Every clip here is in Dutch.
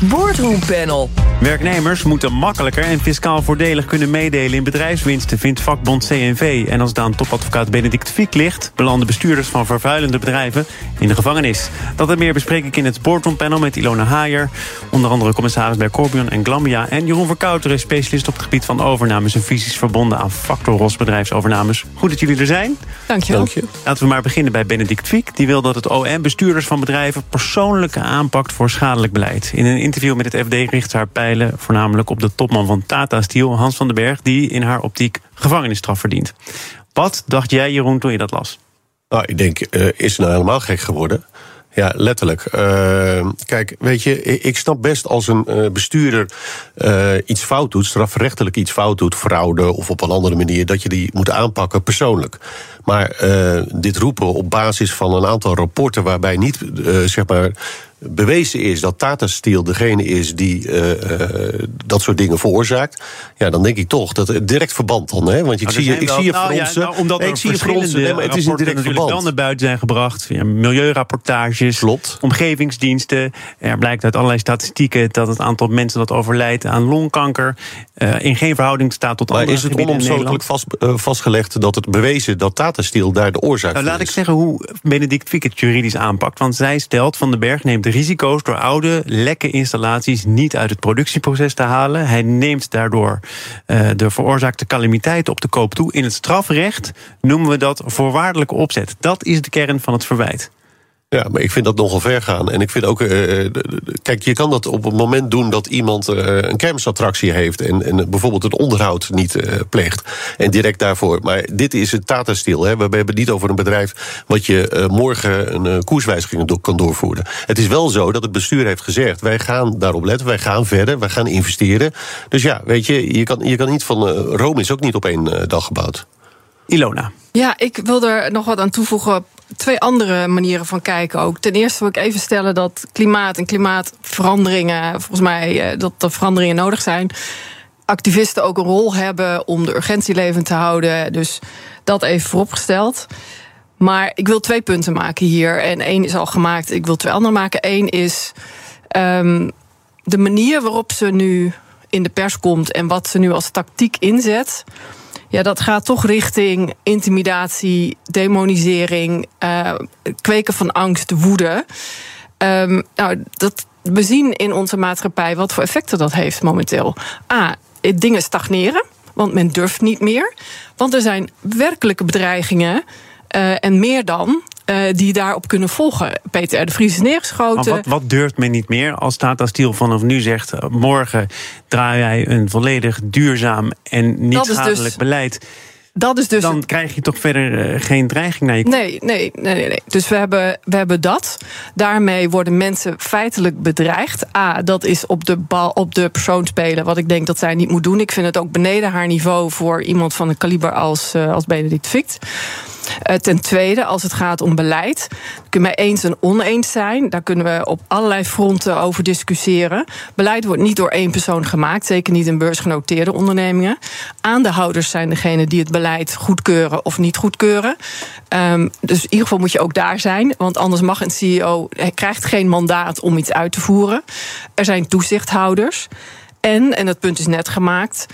Boardroompanel. Werknemers moeten makkelijker en fiscaal voordelig kunnen meedelen in bedrijfswinsten, vindt vakbond CNV. En als het aan topadvocaat Benedict Fiek ligt, belanden bestuurders van vervuilende bedrijven in de gevangenis. Dat en meer bespreek ik in het Boardroompanel met Ilona Haier, onder andere commissaris bij Corbion en Glambia. En Jeroen Verkouteren, specialist op het gebied van overnames en visies verbonden aan Factor Ros bedrijfsovernames. Goed dat jullie er zijn. Dankjewel. Dank je. Laten we maar beginnen bij Benedict Fiek. Die wil dat het OM bestuurders van bedrijven persoonlijke aanpakt voor schadelijk beleid. In een interview met het FD richt haar pijlen voornamelijk op de topman van Tata Steel, Hans van den Berg, die in haar optiek gevangenisstraf verdient. Wat dacht jij, Jeroen, toen je dat las? Nou, ik denk, uh, is ze nou helemaal gek geworden? Ja, letterlijk. Uh, kijk, weet je, ik snap best als een uh, bestuurder iets fout doet, strafrechtelijk iets fout doet, fraude of op een andere manier, dat je die moet aanpakken persoonlijk. Maar dit roepen op basis van een aantal rapporten waarbij niet, zeg maar bewezen is dat Tata Steel degene is die uh, dat soort dingen veroorzaakt, ja, dan denk ik toch dat het direct verband dan, hè? Want ik zie, je, ik zie je nou, fronsen, ja, nou, omdat nee, ik zie je fronsen, nee, maar het is een direct verband. wel naar buiten zijn gebracht, via milieurapportages, Klopt. omgevingsdiensten. Er blijkt uit allerlei statistieken dat het aantal mensen dat overlijdt aan longkanker uh, in geen verhouding staat tot maar andere is het onomstotelijk vast, uh, vastgelegd dat het bewezen dat Tata Daar de oorzaak nou, laat is? ik zeggen hoe Benedict Fiek het juridisch aanpakt, want zij stelt van den Berg neemt risico's door oude, lekke installaties niet uit het productieproces te halen. Hij neemt daardoor uh, de veroorzaakte calamiteiten op de koop toe. In het strafrecht noemen we dat voorwaardelijke opzet. Dat is de kern van het verwijt. Ja, maar ik vind dat nogal ver gaan. En ik vind ook, uh, kijk, je kan dat op het moment doen dat iemand uh, een kermisattractie heeft en, en bijvoorbeeld het onderhoud niet uh, pleegt. En direct daarvoor. Maar dit is het Tata Steel. Hè. We hebben het niet over een bedrijf wat je morgen een koerswijziging do kan doorvoeren. Het is wel zo dat het bestuur heeft gezegd: wij gaan daarop letten, wij gaan verder, wij gaan investeren. Dus ja, weet je, je kan, je kan niet van Rome is ook niet op één dag gebouwd. Ilona. Ja, ik wil er nog wat aan toevoegen twee andere manieren van kijken ook. Ten eerste wil ik even stellen dat klimaat en klimaatveranderingen, volgens mij, dat er veranderingen nodig zijn. Activisten ook een rol hebben om de urgentie levend te houden. Dus dat even vooropgesteld. Maar ik wil twee punten maken hier. En één is al gemaakt, ik wil twee andere maken. Eén is um, de manier waarop ze nu in de pers komt en wat ze nu als tactiek inzet. Ja, dat gaat toch richting intimidatie, demonisering, uh, kweken van angst, woede. Um, nou, dat, we zien in onze maatschappij wat voor effecten dat heeft momenteel. A, dingen stagneren, want men durft niet meer. Want er zijn werkelijke bedreigingen. Uh, en meer dan, uh, die daarop kunnen volgen. Peter R. de Vries is neergeschoten. Wat, wat, durft men niet meer als Tata Steel vanaf nu zegt... Uh, morgen draai jij een volledig duurzaam en niet schadelijk dus, beleid... Dat is dus dan het... krijg je toch verder uh, geen dreiging naar je nee, nee, nee, nee, nee. Dus we hebben, we hebben dat. Daarmee worden mensen feitelijk bedreigd. A, dat is op de, bal, op de persoon spelen, wat ik denk dat zij niet moet doen. Ik vind het ook beneden haar niveau voor iemand van een kaliber als, uh, als Benedict Fict. Uh, ten tweede, als het gaat om beleid, kunnen we eens en oneens zijn. Daar kunnen we op allerlei fronten over discussiëren. Beleid wordt niet door één persoon gemaakt, zeker niet in beursgenoteerde ondernemingen. Aandeelhouders zijn degene die het beleid goedkeuren of niet goedkeuren. Um, dus in ieder geval moet je ook daar zijn, want anders mag een CEO hij krijgt geen mandaat om iets uit te voeren. Er zijn toezichthouders. En, en dat punt is net gemaakt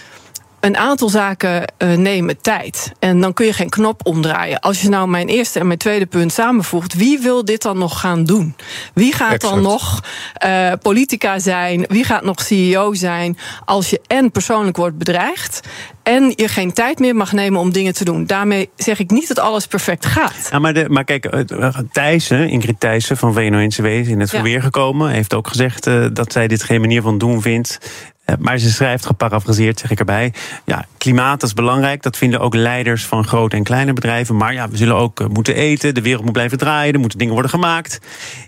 een aantal zaken uh, nemen tijd. En dan kun je geen knop omdraaien. Als je nou mijn eerste en mijn tweede punt samenvoegt, wie wil dit dan nog gaan doen? Wie gaat exact. dan nog uh, politica zijn? Wie gaat nog CEO zijn? Als je en persoonlijk wordt bedreigd. En je geen tijd meer mag nemen om dingen te doen. Daarmee zeg ik niet dat alles perfect gaat. Ja, maar, de, maar kijk, Thijssen, Ingrid Thijssen van VNO-NCW is in het verweer ja. gekomen. Heeft ook gezegd uh, dat zij dit geen manier van doen vindt. Maar ze schrijft, geparafraseerd zeg ik erbij. Ja, klimaat is belangrijk. Dat vinden ook leiders van grote en kleine bedrijven. Maar ja, we zullen ook moeten eten. De wereld moet blijven draaien. Er moeten dingen worden gemaakt.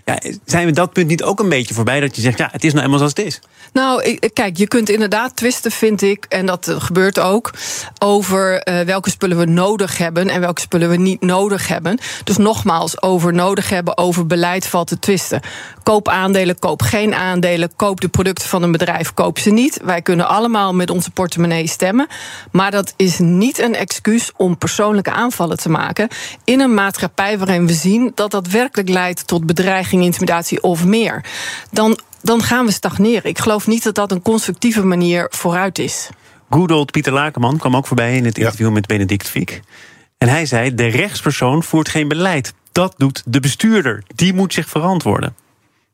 Ja, zijn we dat punt niet ook een beetje voorbij? Dat je zegt, ja, het is nou eenmaal zoals het is. Nou, kijk, je kunt inderdaad twisten, vind ik. En dat gebeurt ook. over uh, welke spullen we nodig hebben en welke spullen we niet nodig hebben. Dus nogmaals, over nodig hebben, over beleid valt te twisten. Koop aandelen, koop geen aandelen, koop de producten van een bedrijf, koop ze niet. Wij kunnen allemaal met onze portemonnee stemmen. Maar dat is niet een excuus om persoonlijke aanvallen te maken in een maatschappij waarin we zien dat dat werkelijk leidt tot bedreiging, intimidatie of meer. Dan dan gaan we stagneren. Ik geloof niet dat dat een constructieve manier vooruit is. Good Pieter Lakenman kwam ook voorbij in het interview met Benedict Fiek. En hij zei: de rechtspersoon voert geen beleid. Dat doet de bestuurder. Die moet zich verantwoorden.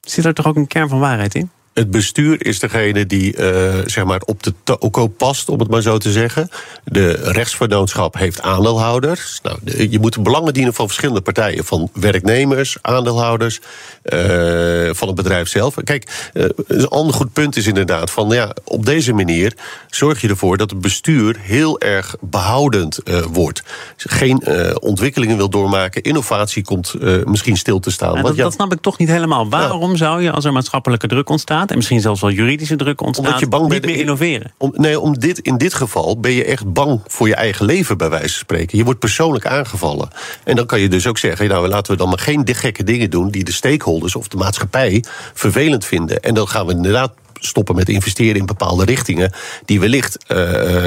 Zit er toch ook een kern van waarheid in? Het bestuur is degene die uh, zeg maar op de toko past, om het maar zo te zeggen. De rechtsvernootschap heeft aandeelhouders. Nou, je moet de belangen dienen van verschillende partijen. Van werknemers, aandeelhouders, uh, van het bedrijf zelf. Kijk, uh, een ander goed punt is inderdaad van ja, op deze manier zorg je ervoor dat het bestuur heel erg behoudend wordt. Geen ontwikkelingen wil doormaken. Innovatie komt misschien stil te staan. Ja, dat, ja, dat, snap ik toch niet helemaal. Waarom zou je, als er maatschappelijke druk ontstaat en misschien zelfs wel juridische druk ontstaat, Omdat je bang niet meer innoveren. Om, nee, om dit, in dit geval ben je echt bang voor je eigen leven, bij wijze van spreken. Je wordt persoonlijk aangevallen. En dan kan je dus ook zeggen, nou, laten we dan maar geen gekke dingen doen die de stakeholders of de maatschappij vervelend vinden. En dan gaan we inderdaad stoppen met investeren in bepaalde richtingen. die wellicht. Uh,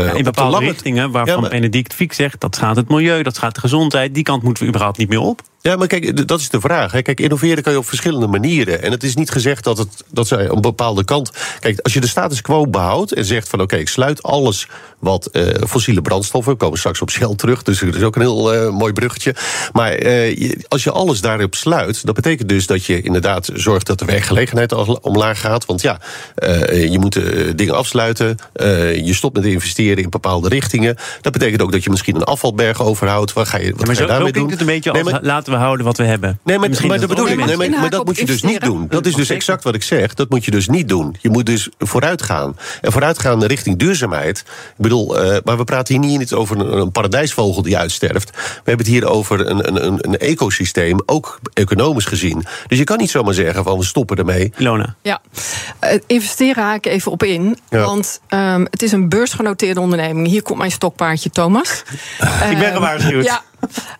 ja, in bepaalde richtingen waarvan ja, maar, Benedict Fiek zegt. dat gaat het milieu, dat gaat de gezondheid. die kant moeten we überhaupt niet meer op. Ja, maar kijk, dat is de vraag. Kijk, innoveren kan je op verschillende manieren. En het is niet gezegd dat, het, dat zij een bepaalde kant. Kijk, als je de status quo behoudt en zegt van oké, ik sluit alles wat uh, fossiele brandstoffen. We komen straks op Shell terug, dus dat is ook een heel uh, mooi bruggetje. Maar uh, als je alles daarop sluit, dat betekent dus dat je inderdaad zorgt dat de werkgelegenheid omlaag gaat. Want ja, je moet dingen afsluiten. je stopt met investeren in bepaalde richtingen. Dat betekent ook dat je misschien een afvalberg overhoudt. Waar ga je, wat maar ga je daarmee doen? het een beetje als, laten we houden wat we hebben. Nee, maar, maar dat bedoel ik. Nee, maar, maar dat moet je dus niet doen. Dat is dus exact wat ik zeg. Dat moet je dus niet doen. Je moet dus vooruit gaan. En vooruit gaan richting duurzaamheid. Ik bedoel, uh, maar we praten hier niet over een, een, paradijsvogel die uitsterft. We hebben het hier over een, een, een, ecosysteem, ook economisch gezien. Dus je kan niet zomaar zeggen van we stoppen ermee. Lona. Ja, uh, investeren haak ik even op in. Ja. Want um, het is een beursgenoteerde onderneming. Hier komt mijn stokpaardje Thomas. ik ben gewaarschuwd. Ja,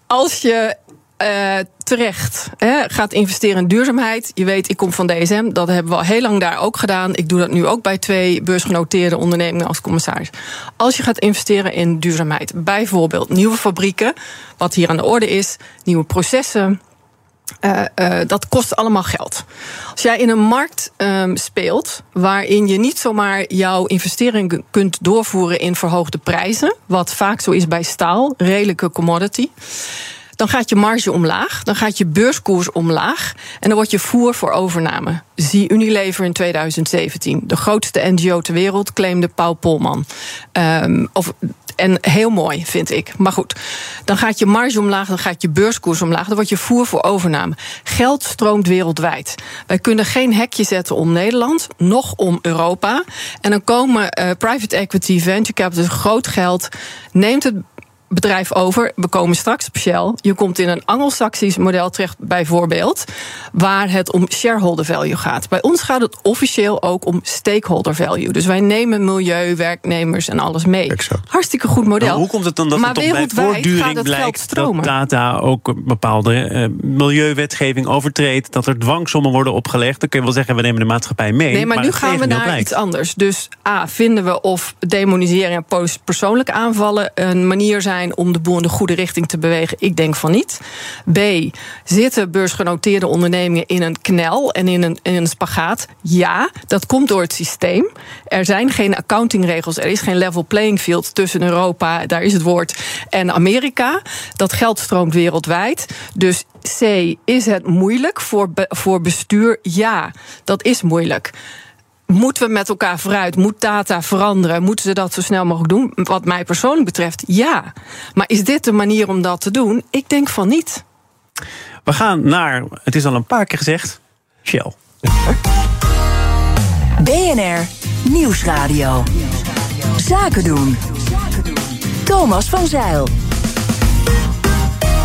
als je uh, terecht hè, gaat investeren in duurzaamheid. Je weet, ik kom van DSM. Dat hebben we al heel lang daar ook gedaan. Ik doe dat nu ook bij twee beursgenoteerde ondernemingen als commissaris. Als je gaat investeren in duurzaamheid, bijvoorbeeld nieuwe fabrieken, wat hier aan de orde is, nieuwe processen. Uh, uh, dat kost allemaal geld. Als jij in een markt um, speelt waarin je niet zomaar jouw investering kunt doorvoeren in verhoogde prijzen, wat vaak zo is bij staal, redelijke commodity dan gaat je marge omlaag, dan gaat je beurskoers omlaag en dan word je voer voor overname. Zie Unilever in 2017, de grootste NGO ter wereld, claimde Paul Polman. Um, of en heel mooi, vind ik. Maar goed, dan gaat je marge omlaag, dan gaat je beurskoers omlaag, dan word je voer voor overname. Geld stroomt wereldwijd. Wij kunnen geen hekje zetten om Nederland, nog om Europa. En dan komen uh, private equity, venture capital, groot geld, neemt het bedrijf over. We komen straks op Shell. Je komt in een Anglo-Saxisch model terecht, bijvoorbeeld, waar het om shareholder value gaat. Bij ons gaat het officieel ook om stakeholder value. Dus wij nemen milieu, werknemers en alles mee. Exact. Hartstikke goed model. Nou, hoe komt het dan dat maar het toch bij voortduring blijkt dat Tata ook bepaalde uh, milieuwetgeving overtreedt, dat er dwangsommen worden opgelegd? Dan kun je wel zeggen, we nemen de maatschappij mee. Nee, maar, maar nu gaan we naar blijkt. iets anders. Dus A, vinden we of demoniseren en persoonlijke aanvallen een manier zijn om de boel in de goede richting te bewegen? Ik denk van niet. B. Zitten beursgenoteerde ondernemingen in een knel en in een, in een spagaat? Ja, dat komt door het systeem. Er zijn geen accountingregels, er is geen level playing field tussen Europa, daar is het woord, en Amerika. Dat geld stroomt wereldwijd. Dus C. Is het moeilijk voor, voor bestuur? Ja, dat is moeilijk moeten we met elkaar vooruit? Moet data veranderen? Moeten ze dat zo snel mogelijk doen? Wat mij persoonlijk betreft, ja. Maar is dit de manier om dat te doen? Ik denk van niet. We gaan naar, het is al een paar keer gezegd, Shell. BNR Nieuwsradio. Zaken doen. Thomas van Zeil.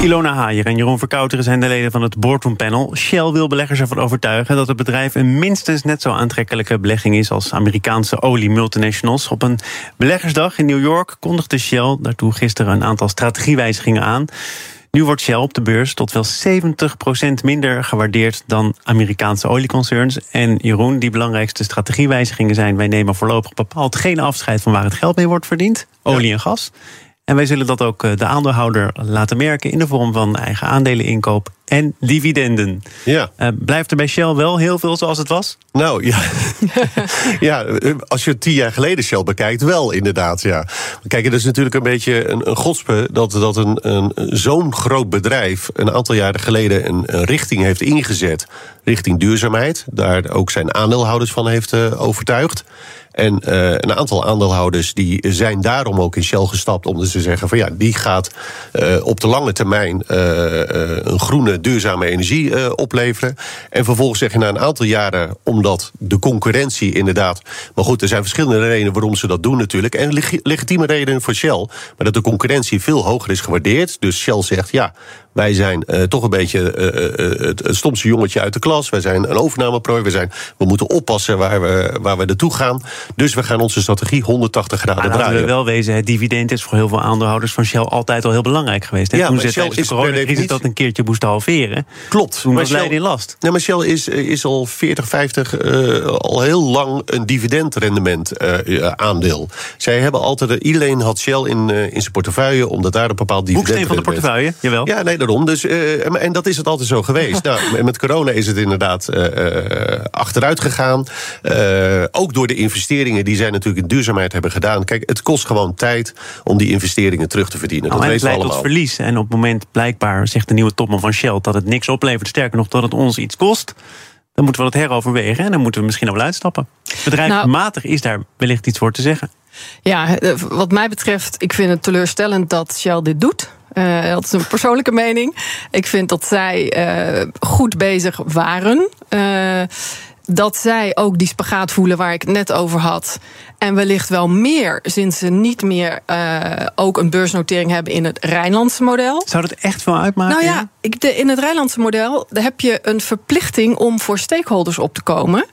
Ilona Haier en Jeroen Verkouteren zijn de leden van het Boardroom Panel. Shell wil beleggers ervan overtuigen dat het bedrijf een minstens net zo aantrekkelijke belegging is als Amerikaanse olie-multinationals. Op een beleggersdag in New York kondigde Shell daartoe gisteren een aantal strategiewijzigingen aan. Nu wordt Shell op de beurs tot wel 70% minder gewaardeerd dan Amerikaanse olieconcerns. En Jeroen, die belangrijkste strategiewijzigingen zijn: wij nemen voorlopig bepaald geen afscheid van waar het geld mee wordt verdiend, olie en gas. En wij zullen dat ook eh, de aandeelhouder laten merken in de vorm van eigen aandeleninkoop en dividenden. Ja. Uh, blijft er bij Shell wel heel veel zoals het was? Nou ja. ja, als je tien jaar geleden Shell bekijkt, wel inderdaad. Ja. Kijk, het is natuurlijk een beetje een, een godspe dat, dat een, een, zo'n groot bedrijf een aantal jaren geleden een, een, richting heeft ingezet. Richting duurzaamheid. Daar ook zijn aandeelhouders van heeft uh, overtuigd. En uh, een aantal aandeelhouders die zijn daarom ook in Shell gestapt. Omdat ze zeggen van ja, die gaat uh, op de lange termijn uh, een groene, duurzame energie opleveren. En vervolgens zeg je na een aantal jaren, omdat de concurrentie inderdaad. Maar goed, er zijn verschillende redenen waarom ze dat doen natuurlijk. En legitieme redenen voor Shell. Maar dat de concurrentie veel hoger is gewaardeerd. Dus Shell zegt ja. Wij zijn uh, toch een beetje uh, uh, het, het stomste jongetje uit de klas. Wij zijn een overnameprooi. We, zijn, we moeten oppassen waar we, waar we naartoe gaan. Dus we gaan onze strategie 180 graden maar draaien. we wel wezen, het dividend is voor heel veel aandeelhouders van Shell altijd al heel belangrijk geweest. Hè? Ja, Toen ze Shell tijdens is de coronacrisis definitie- dat een keertje moesten halveren. Klopt. Toen maar was Leiden in last. Ja, maar Shell is, is al 40, 50, uh, al heel lang een dividendrendement aandeel. Zij hebben altijd, iedereen had Shell in, in zijn portefeuille, omdat daar een bepaald dividend Boeksteen van de portefeuille, jawel. Ja, nee, daarom. Dus, uh, en dat is het altijd zo geweest. nou, met corona is het inderdaad uh, achteruit gegaan. Uh, ook door de investeringen die zij natuurlijk in duurzaamheid hebben gedaan. Kijk, het kost gewoon tijd om die investeringen terug te verdienen. Nou, dat het weten we leidt tot allemaal. verlies. En op het moment blijkbaar zegt de nieuwe topman van Shell dat het niks oplevert. Sterker nog, dat het ons iets kost. Dan moeten we dat heroverwegen en dan moeten we misschien al wel uitstappen. Bedrijfsmatig is daar wellicht iets voor te zeggen. Ja, eh, wat mij betreft, ik vind het teleurstellend dat Shell dit doet. Uh, dat is een persoonlijke mening. Ik vind dat zij uh, goed bezig waren. Uh, dat zij ook die spagaat voelen waar ik het net over had. En wellicht wel meer, sinds ze niet meer uh, ook een beursnotering hebben in het Rijnlandse model. Zou dat echt wel uitmaken? Nou ja, ik, de, in het Rijnlandse model heb je een verplichting om voor stakeholders op te komen.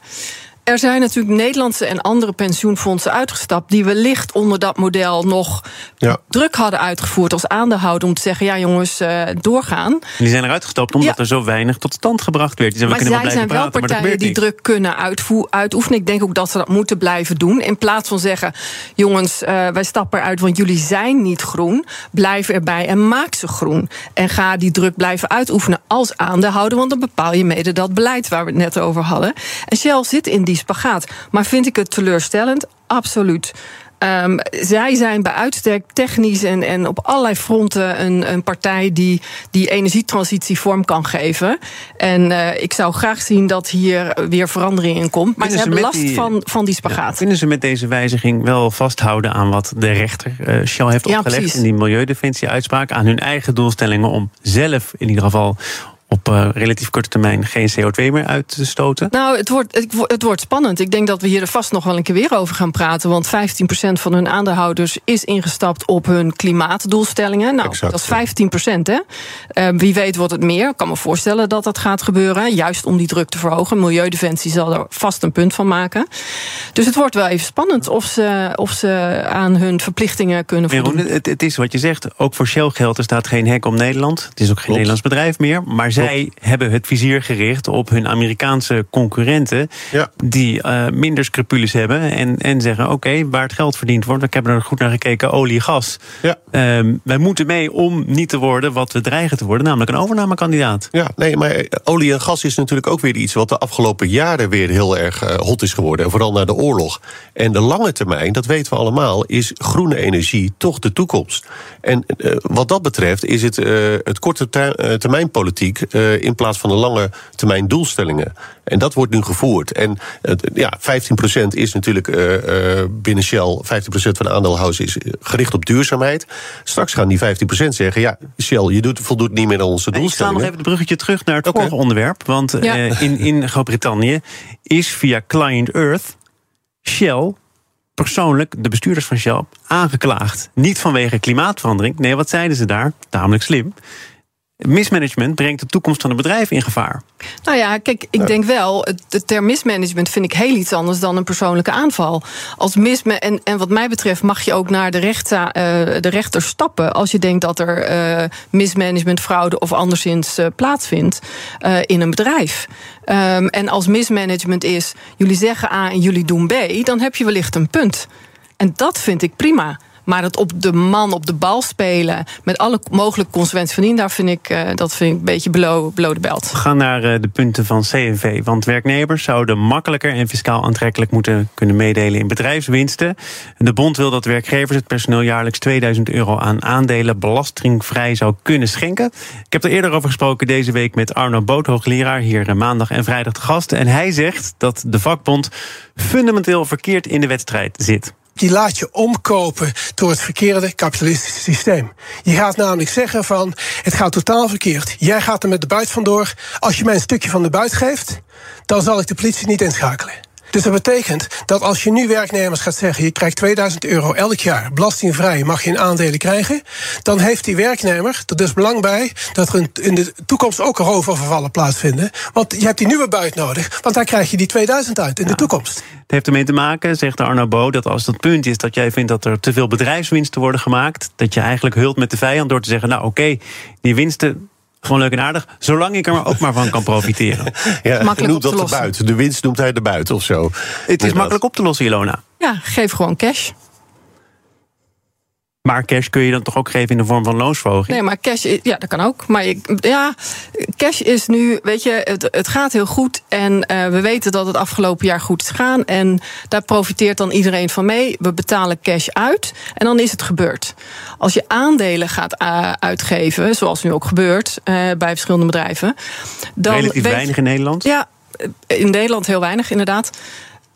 Er zijn natuurlijk Nederlandse en andere pensioenfondsen uitgestapt die wellicht onder dat model nog ja. druk hadden uitgevoerd als aandeelhouder om te zeggen: ja, jongens, uh, doorgaan. Die zijn eruit gestapt omdat ja. er zo weinig tot stand gebracht werd. Die zijn, maar we kunnen zij wel zijn wel partijen die niet. druk kunnen uitoefenen. Ik denk ook dat ze dat moeten blijven doen. In plaats van zeggen: jongens, uh, wij stappen eruit, want jullie zijn niet groen. Blijf erbij en maak ze groen. En ga die druk blijven uitoefenen als aandeelhouder, want dan bepaal je mede dat beleid waar we het net over hadden. En Shell zit in die spagaat. Maar vind ik het teleurstellend? Absoluut. Um, zij zijn bij uitstek technisch en, en op allerlei fronten een, een partij die die energietransitie vorm kan geven. En uh, ik zou graag zien dat hier weer verandering in komt. Maar ze, ze hebben last die- van, van die spagaat. Ja, kunnen ze met deze wijziging wel vasthouden aan wat de rechter eh, Shell heeft Ja, opgelegd precies. in die milieudefensie-uitspraak? Aan hun eigen doelstellingen om zelf in ieder geval op eh, relatief korte termijn geen CO2 meer uit te stoten? Nou, het wordt, het, wo- het wordt spannend. Ik denk dat we hier er vast nog wel een keer weer over gaan praten. Want 15% van hun aandeelhouders is ingestapt op hun klimaatdoelstellingen. Nou, Exact, dat is 15%. Hè? Eh, wie weet wordt het meer. Ik kan me voorstellen dat dat gaat gebeuren. Juist om die druk te verhogen. Milieudefensie zal er vast een punt van maken. Dus het wordt wel even spannend of ze, of ze aan hun verplichtingen kunnen voldoen. Het is wat je zegt. Ook voor Shell geldt, er staat geen hek om Nederland. Het is ook geen Nederlands bedrijf meer. Maar zij hebben het vizier gericht op hun Amerikaanse concurrenten. Ja. Die eh, minder scrupules hebben. En, en zeggen: oké, waar het geld verdiend wordt. Ik heb er goed naar gekeken: olie, gas. Ja. Ehm, wij moeten mee om niet te worden wat we dreigen te worden, namelijk een overnamekandidaat. Ja, nee, maar eh, olie en gas is natuurlijk ook weer iets wat de afgelopen jaren weer heel erg eh, hot is geworden. En vooral na de oorlog. En de lange termijn, dat weten we allemaal, is groene energie toch de toekomst. En wat dat betreft is het het korte ter, termijn politiek uh, in plaats van de lange termijn doelstellingen. En dat wordt nu gevoerd. En ja, 15% is natuurlijk binnen Shell, 15% van de aandeelhouders is gericht op duurzaamheid. Straks gaan die 15% zeggen: ja, Shell, je doet, voldoet niet meer aan onze Ik sla doelstellingen. nog even het bruggetje terug naar het Oké. vorige onderwerp. Want Ja. eh, in, in Groot-Brittannië is via Client Earth Shell persoonlijk, de bestuurders van Shell, aangeklaagd. Niet vanwege klimaatverandering. Nee, wat zeiden ze daar? Tamelijk slim. Mismanagement brengt de toekomst van het bedrijf in gevaar. Nou ja, kijk, ik denk wel, de term mismanagement vind ik heel iets anders dan een persoonlijke aanval. Als misma en, en wat mij betreft mag je ook naar de, rechter, uh, de rechter stappen als je denkt dat er uh, mismanagement, fraude of anderszins uh, plaatsvindt in een bedrijf. Um, en als mismanagement is, jullie zeggen A en jullie doen B, dan heb je wellicht een punt. En dat vind ik prima. Maar het op de man, op de bal spelen, met alle mogelijke consequenties van dien, daar vind ik, uh, dat vind ik een beetje below, below de belt. We gaan naar uh, de punten van CNV. Want werknemers zouden makkelijker en fiscaal aantrekkelijk moeten kunnen meedelen in bedrijfswinsten. De bond wil dat werkgevers het personeel jaarlijks 2000 euro aan aandelen belastingvrij zou kunnen schenken. Ik heb er eerder over gesproken deze week met Arno Boot, hoogleraar, hier eh, maandag en vrijdag te gast. En hij zegt dat de vakbond fundamenteel verkeerd in de wedstrijd zit die laat je omkopen door het verkeerde kapitalistische systeem. Je gaat namelijk zeggen van, het gaat totaal verkeerd. Jij gaat er met de buit vandoor. Als je mij een stukje van de buit geeft, dan zal ik de politie niet inschakelen. Dus dat betekent dat als je nu werknemers gaat zeggen: je krijgt 2000 euro elk jaar belastingvrij, mag je in aandelen krijgen. Dan heeft die werknemer er dus belang bij dat er in de toekomst ook roofovervallen plaatsvinden. Want je hebt die nieuwe buit nodig, want daar krijg je die 2000 uit in de toekomst. Het heeft ermee te maken, zegt Arno Bo, dat als dat punt is dat jij vindt dat er te veel bedrijfswinsten worden gemaakt, dat je eigenlijk hult met de vijand door te zeggen: nou oké, die winsten gewoon leuk en aardig. Zolang ik er maar ook maar van kan profiteren. ja, makkelijk noemt dat de buiten. De winst noemt hij de buiten of zo. Het is makkelijk op te lossen, Ilona. Ja, geef gewoon cash. Maar cash kun je dan toch ook geven in de vorm van loonsverhoging? Nee, maar cash, ja, dat kan ook. Maar ja, cash is nu, weet je, het, het gaat heel goed. En uh, we weten dat het afgelopen jaar goed is gegaan. En daar profiteert dan iedereen van mee. We betalen cash uit en dan is het gebeurd. Als je aandelen gaat uh, uitgeven, zoals nu ook gebeurt uh, bij verschillende bedrijven. Dan Relatief weinig in Nederland? Ja, in Nederland heel weinig, inderdaad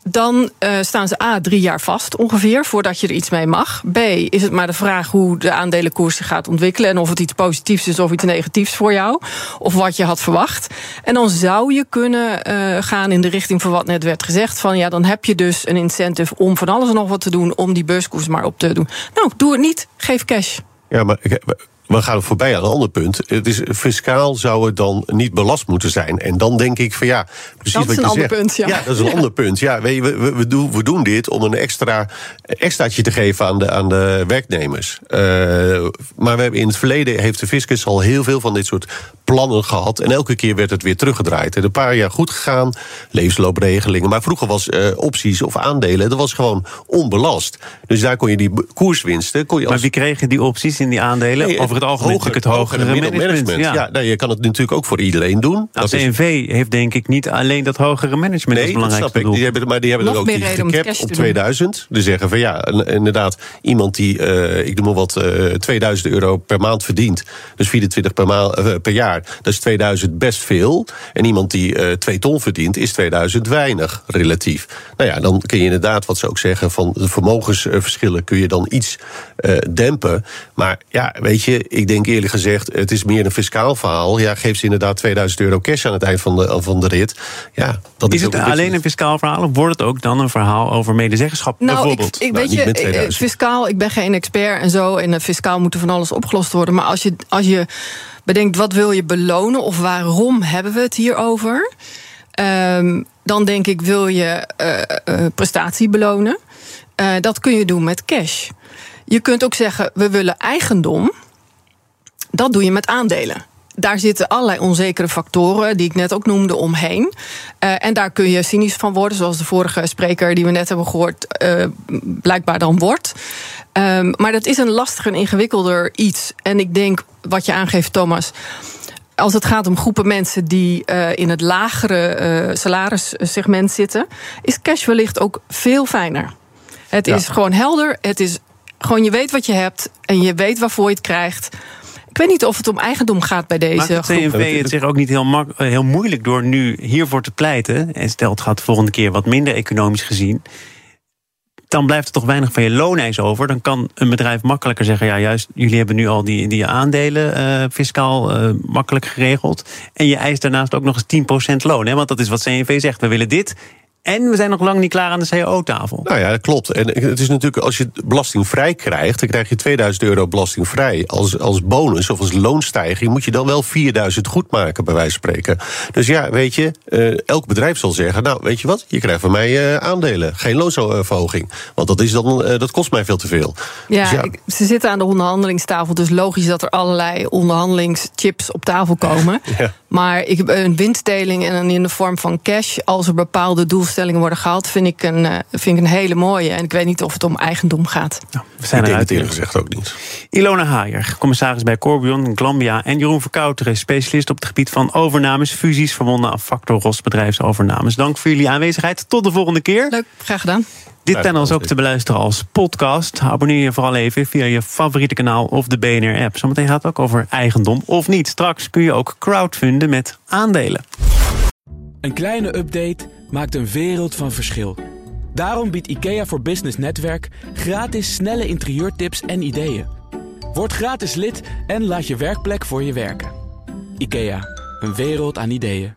dan uh, staan ze A, drie jaar vast ongeveer, voordat je er iets mee mag. B, is het maar de vraag hoe de aandelenkoers zich gaat ontwikkelen... en of het iets positiefs is of iets negatiefs voor jou. Of wat je had verwacht. En dan zou je kunnen uh, gaan in de richting van wat net werd gezegd... van ja, dan heb je dus een incentive om van alles nog wat te doen... om die beurskoers maar op te doen. Nou, doe het niet, geef cash. Ja, maar we gaan voorbij aan een ander punt. Het is, fiscaal zou het dan niet belast moeten zijn. En dan denk ik van ja, precies dat wat je zegt. Dat is een ander punt, ja. Ja, dat is een ander punt. Ja, we, we, we, doen, we doen dit om een extra extraatje te geven aan de, aan de werknemers. Uh, maar we hebben in het verleden heeft de fiscus al heel veel van dit soort plannen gehad. En elke keer werd het weer teruggedraaid. En een paar jaar goed gegaan, levensloopregelingen. Maar vroeger was uh, opties of aandelen, dat was gewoon onbelast. Dus daar kon je die koerswinsten. Kon je als... Maar wie kregen die opties in die aandelen? Nee, Over het algemeen hoger, het hogere management. management. Ja. ja, nou, je kan het natuurlijk ook voor iedereen doen. Nou, is... heeft denk ik niet alleen dat hogere management nee, als belangrijk. Dat snap ik. Die hebben, maar die hebben er ook die op 2000. Die zeggen van ja, inderdaad, iemand die, uh, ik noem maar wat, uh, 2000 euro per maand verdient. Dus 24 per, maand, uh, per jaar. Dat is 2000 best veel. En iemand die uh, 2 ton verdient, is 2000 weinig, relatief. Nou ja, dan kun je inderdaad, wat ze ook zeggen, van de vermogensverschillen kun je dan iets uh, dempen. Maar ja, weet je, ik denk eerlijk gezegd, het is meer een fiscaal verhaal. Ja, geef ze inderdaad 2000 euro cash aan het eind van de, van de rit. Ja, dat is, is het een alleen een fiscaal verhaal of wordt het ook dan een verhaal over medezeggenschap nou, bijvoorbeeld? Ik, ik nou, weet je, eh, fiscaal, ik ben geen expert en zo. En fiscaal moet er van alles opgelost worden. Maar als je, als je bedenkt wat wil je belonen of waarom hebben we het hier over? Um, dan denk ik, wil je uh, uh, prestatie belonen? Uh, dat kun je doen met cash. Je kunt ook zeggen, we willen eigendom. Dat doe je met aandelen daar zitten allerlei onzekere factoren, die ik net ook noemde, omheen. Uh, en daar kun je cynisch van worden, zoals de vorige spreker die we net hebben gehoord, uh, blijkbaar dan wordt. Um, maar dat is een lastiger en ingewikkelder iets. En ik denk, wat je aangeeft, Thomas als het gaat om groepen mensen die uh, in het lagere salarissegment zitten, is cash wellicht ook veel fijner. Het ja. is gewoon helder. Het is gewoon, je weet wat je hebt en je weet waarvoor je het krijgt. Ik weet niet of het om eigendom gaat bij deze Maakt het CNV het zich ook niet heel, heel moeilijk door nu hiervoor te pleiten? En stel het gaat de volgende keer wat minder economisch gezien dan blijft er toch weinig van je looneis over. Dan kan een bedrijf makkelijker zeggen: ja, juist, jullie hebben nu al die, die aandelen uh, fiscaal uh, makkelijk geregeld. En je eist daarnaast ook nog eens 10% loon. Hè? Want dat is wat CNV zegt. We willen dit En we zijn nog lang niet klaar aan de cao-tafel. Nou ja, dat klopt. En het is natuurlijk, als je belastingvrij krijgt, dan krijg je 2000 euro belastingvrij. Als, als bonus of als loonstijging moet je dan wel 4000 goed maken, bij wijze van spreken. Dus ja, weet je, uh, elk bedrijf zal zeggen: Nou, weet je wat, je krijgt van mij uh, aandelen. Geen loonsverhoging. Want dat, is dan, uh, dat kost mij veel te veel. Ja, dus ja. Ik, ze zitten aan de onderhandelingstafel, dus logisch dat er allerlei onderhandelingschips op tafel komen. ja. Maar ik, een winstdeling en dan in de vorm van cash, als er bepaalde doelstellingen worden gehaald, vind ik een, vind ik een hele mooie. En ik weet niet of het om eigendom gaat. Nou, we zijn ik eruit eerlijk gezegd ook niet. Ilona Haier, commissaris bij Corbion, Glambia en Jeroen Verkouteren, specialist op het gebied van overnames, fusies, verbonden aan factor Ros bedrijfsovernames. Dank voor jullie aanwezigheid. Tot de volgende keer. Leuk, graag gedaan. Dit panel is ook te beluisteren als podcast. Abonneer je vooral even via je favoriete kanaal of de BNR-app. Zometeen gaat het ook over eigendom of niet. Straks kun je ook crowdfunden met aandelen. Een kleine update maakt een wereld van verschil. Daarom biedt IKEA voor Business Netwerk gratis snelle interieurtips en ideeën. Word gratis lid en laat je werkplek voor je werken. IKEA, een wereld aan ideeën.